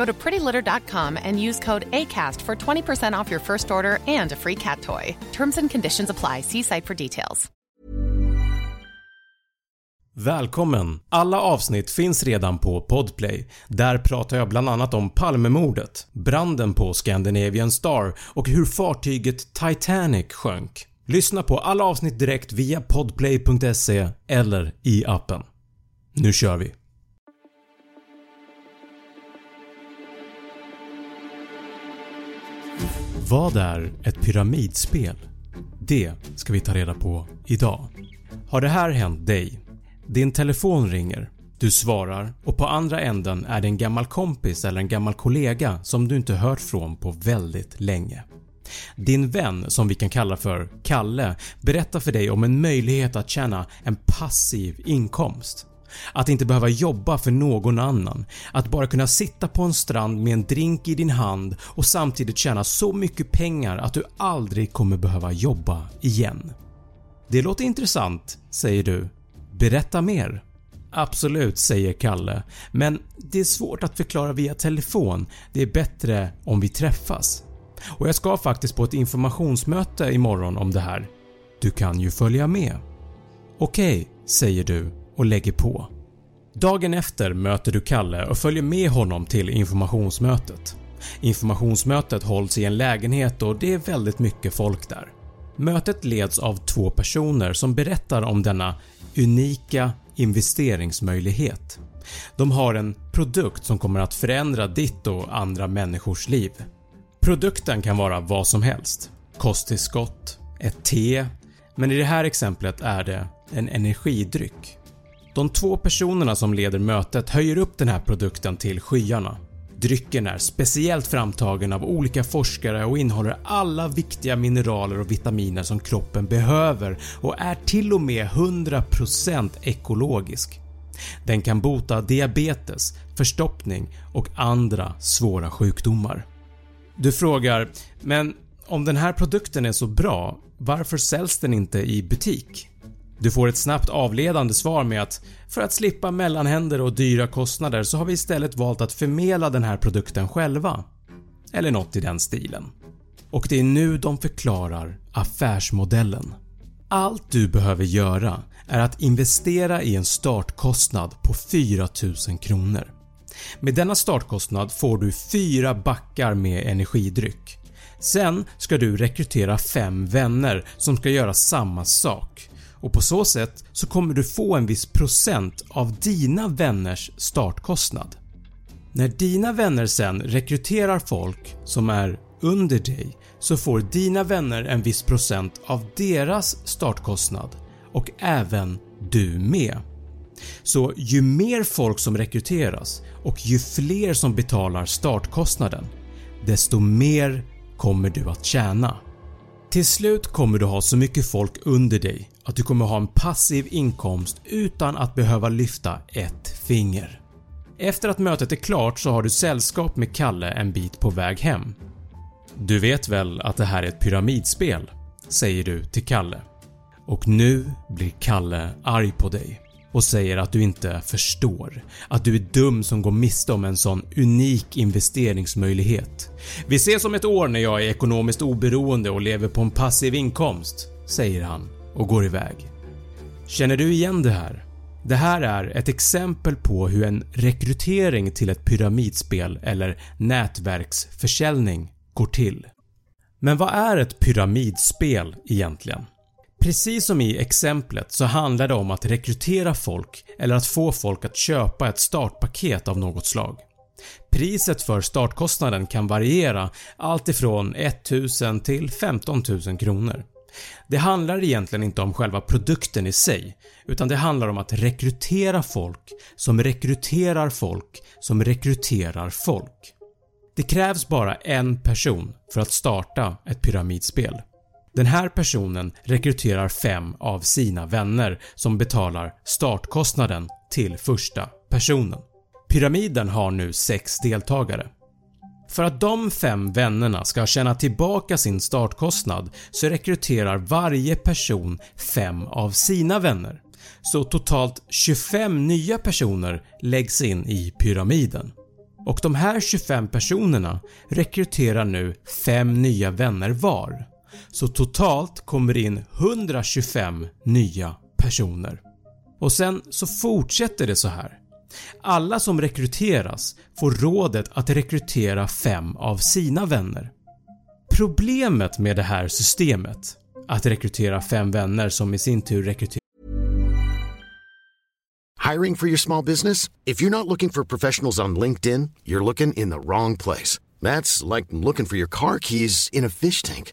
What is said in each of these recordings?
Go to prettylitter.com and use code ACAST for 20% off your first order and a free cat toy. Terms and conditions apply. See site for details. Välkommen! Alla avsnitt finns redan på Podplay. Där pratar jag bland annat om Palmemordet, branden på Scandinavian Star och hur fartyget Titanic sjönk. Lyssna på alla avsnitt direkt via podplay.se eller i appen. Nu kör vi! Vad är ett pyramidspel? Det ska vi ta reda på idag. Har det här hänt dig? Din telefon ringer, du svarar och på andra änden är det en gammal kompis eller en gammal kollega som du inte hört från på väldigt länge. Din vän som vi kan kalla för Kalle berättar för dig om en möjlighet att tjäna en passiv inkomst. Att inte behöva jobba för någon annan, att bara kunna sitta på en strand med en drink i din hand och samtidigt tjäna så mycket pengar att du aldrig kommer behöva jobba igen. Det låter intressant, säger du. Berätta mer. Absolut, säger Kalle, men det är svårt att förklara via telefon. Det är bättre om vi träffas. Och jag ska faktiskt på ett informationsmöte imorgon om det här. Du kan ju följa med. Okej, säger du och lägger på. Dagen efter möter du Kalle och följer med honom till informationsmötet. Informationsmötet hålls i en lägenhet och det är väldigt mycket folk där. Mötet leds av två personer som berättar om denna unika investeringsmöjlighet. De har en produkt som kommer att förändra ditt och andra människors liv. Produkten kan vara vad som helst. Kosttillskott, ett te, men i det här exemplet är det en energidryck. De två personerna som leder mötet höjer upp den här produkten till skyarna. Drycken är speciellt framtagen av olika forskare och innehåller alla viktiga mineraler och vitaminer som kroppen behöver och är till och med 100% ekologisk. Den kan bota diabetes, förstoppning och andra svåra sjukdomar. Du frågar “men om den här produkten är så bra, varför säljs den inte i butik?” Du får ett snabbt avledande svar med att “för att slippa mellanhänder och dyra kostnader så har vi istället valt att förmedla den här produkten själva” eller något i den stilen. Och det är nu de förklarar affärsmodellen. Allt du behöver göra är att investera i en startkostnad på 4000 kronor. Med denna startkostnad får du 4 backar med energidryck. Sen ska du rekrytera 5 vänner som ska göra samma sak och på så sätt så kommer du få en viss procent av dina vänners startkostnad. När dina vänner sen rekryterar folk som är under dig så får dina vänner en viss procent av deras startkostnad och även du med. Så ju mer folk som rekryteras och ju fler som betalar startkostnaden desto mer kommer du att tjäna. Till slut kommer du ha så mycket folk under dig att du kommer ha en passiv inkomst utan att behöva lyfta ett finger. Efter att mötet är klart så har du sällskap med Kalle en bit på väg hem. “Du vet väl att det här är ett pyramidspel?” säger du till Kalle. Och nu blir Kalle arg på dig och säger att du inte förstår, att du är dum som går miste om en sån unik investeringsmöjlighet. Vi ses om ett år när jag är ekonomiskt oberoende och lever på en passiv inkomst, säger han och går iväg. Känner du igen det här? Det här är ett exempel på hur en rekrytering till ett pyramidspel eller nätverksförsäljning går till. Men vad är ett pyramidspel egentligen? Precis som i exemplet så handlar det om att rekrytera folk eller att få folk att köpa ett startpaket av något slag. Priset för startkostnaden kan variera allt ifrån 1000 till 15 000 kronor. Det handlar egentligen inte om själva produkten i sig utan det handlar om att rekrytera folk som rekryterar folk som rekryterar folk. Det krävs bara en person för att starta ett pyramidspel. Den här personen rekryterar fem av sina vänner som betalar startkostnaden till första personen. Pyramiden har nu 6 deltagare. För att de fem vännerna ska tjäna tillbaka sin startkostnad så rekryterar varje person fem av sina vänner. Så totalt 25 nya personer läggs in i pyramiden. Och de här 25 personerna rekryterar nu 5 nya vänner var. Så totalt kommer det in 125 nya personer. Och sen så fortsätter det så här. Alla som rekryteras får rådet att rekrytera 5 av sina vänner. Problemet med det här systemet, att rekrytera 5 vänner som i sin tur rekryterar Hiring for your small business? If you're not looking for professionals on LinkedIn, you're looking in the wrong place. That's like looking for your car keys in a fish tank.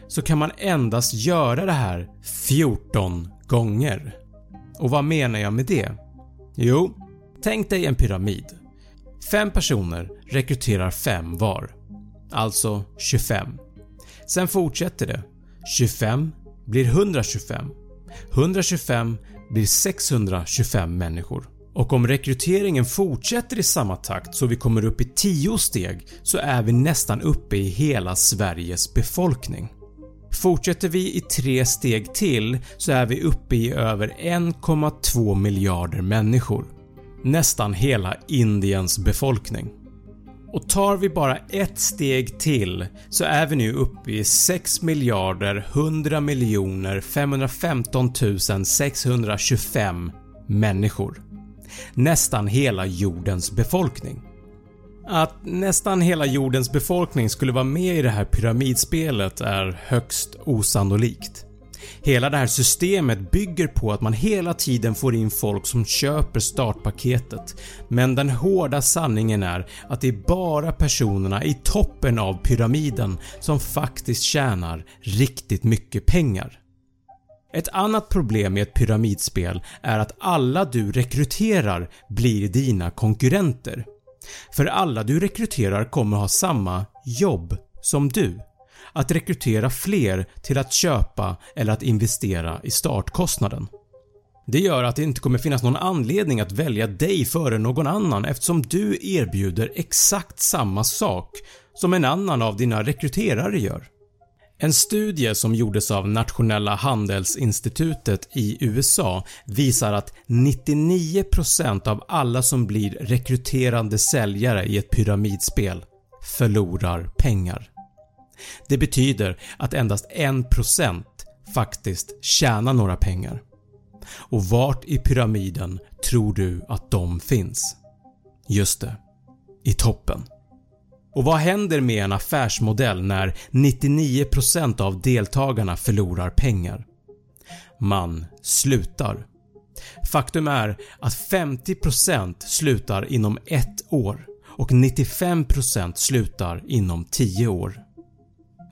så kan man endast göra det här 14 gånger. Och vad menar jag med det? Jo, tänk dig en pyramid. 5 personer rekryterar 5 var. Alltså 25. Sen fortsätter det. 25 blir 125. 125 blir 625 människor. Och om rekryteringen fortsätter i samma takt så vi kommer upp i 10 steg så är vi nästan uppe i hela Sveriges befolkning. Fortsätter vi i 3 steg till så är vi uppe i över 1,2 miljarder människor. Nästan hela Indiens befolkning. Och tar vi bara ett steg till så är vi nu uppe i 6 miljarder 100 miljoner 515 625 människor. Nästan hela jordens befolkning. Att nästan hela jordens befolkning skulle vara med i det här pyramidspelet är högst osannolikt. Hela det här systemet bygger på att man hela tiden får in folk som köper startpaketet men den hårda sanningen är att det är bara personerna i toppen av pyramiden som faktiskt tjänar riktigt mycket pengar. Ett annat problem med ett pyramidspel är att alla du rekryterar blir dina konkurrenter. För alla du rekryterar kommer ha samma jobb som du. Att rekrytera fler till att köpa eller att investera i startkostnaden. Det gör att det inte kommer finnas någon anledning att välja dig före någon annan eftersom du erbjuder exakt samma sak som en annan av dina rekryterare gör. En studie som gjordes av Nationella handelsinstitutet i USA visar att 99% av alla som blir rekryterande säljare i ett pyramidspel förlorar pengar. Det betyder att endast 1% faktiskt tjänar några pengar. Och vart i pyramiden tror du att de finns? Just det, i toppen. Och vad händer med en affärsmodell när 99% av deltagarna förlorar pengar? Man slutar. Faktum är att 50% slutar inom ett år och 95% slutar inom 10 år.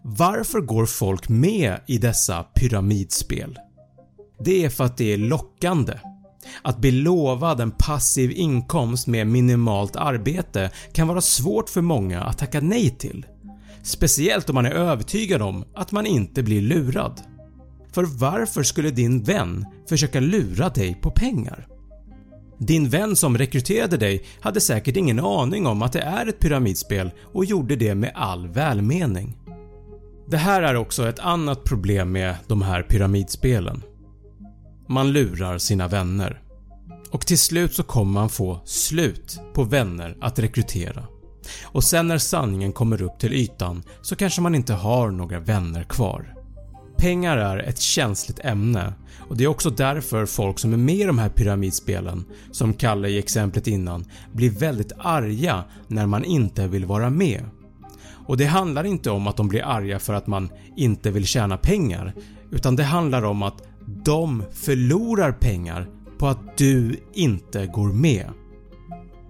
Varför går folk med i dessa pyramidspel? Det är för att det är lockande. Att bli lovad en passiv inkomst med minimalt arbete kan vara svårt för många att tacka nej till. Speciellt om man är övertygad om att man inte blir lurad. För varför skulle din vän försöka lura dig på pengar? Din vän som rekryterade dig hade säkert ingen aning om att det är ett pyramidspel och gjorde det med all välmening. Det här är också ett annat problem med de här pyramidspelen. Man lurar sina vänner. Och till slut så kommer man få slut på vänner att rekrytera. Och sen när sanningen kommer upp till ytan så kanske man inte har några vänner kvar. Pengar är ett känsligt ämne och det är också därför folk som är med i de här pyramidspelen, som Kalle i exemplet innan, blir väldigt arga när man inte vill vara med. Och det handlar inte om att de blir arga för att man inte vill tjäna pengar utan det handlar om att de förlorar pengar på att du inte går med.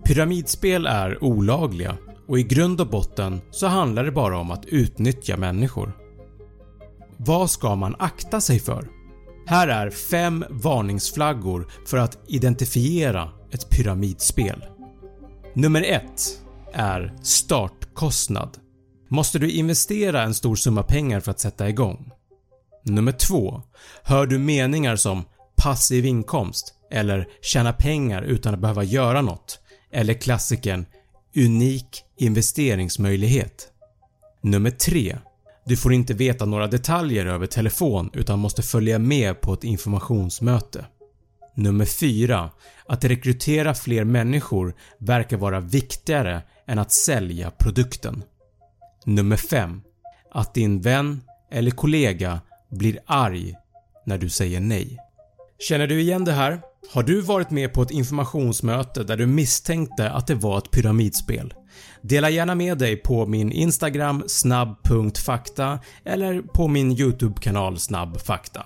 Pyramidspel är olagliga och i grund och botten så handlar det bara om att utnyttja människor. Vad ska man akta sig för? Här är 5 varningsflaggor för att identifiera ett pyramidspel. Nummer 1 är startkostnad. Måste du investera en stor summa pengar för att sätta igång? Nummer 2. Hör du meningar som “passiv inkomst” eller “tjäna pengar utan att behöva göra något” eller klassikern “unik investeringsmöjlighet”? Nummer 3. Du får inte veta några detaljer över telefon utan måste följa med på ett informationsmöte. Nummer 4. Att rekrytera fler människor verkar vara viktigare än att sälja produkten. Nummer 5. Att din vän eller kollega blir arg när du säger nej. Känner du igen det här? Har du varit med på ett informationsmöte där du misstänkte att det var ett pyramidspel? Dela gärna med dig på min Instagram snabb.fakta eller på min YouTube-kanal snabbfakta.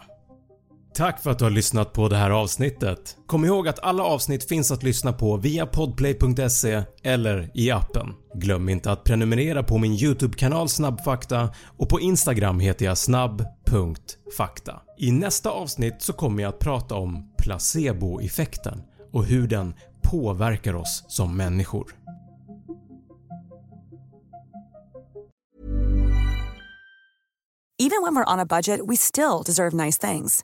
Tack för att du har lyssnat på det här avsnittet. Kom ihåg att alla avsnitt finns att lyssna på via podplay.se eller i appen. Glöm inte att prenumerera på min YouTube-kanal Snabbfakta och på Instagram heter jag snabb.fakta. I nästa avsnitt så kommer jag att prata om placeboeffekten och hur den påverkar oss som människor. Even when we're on a budget we still deserve nice things.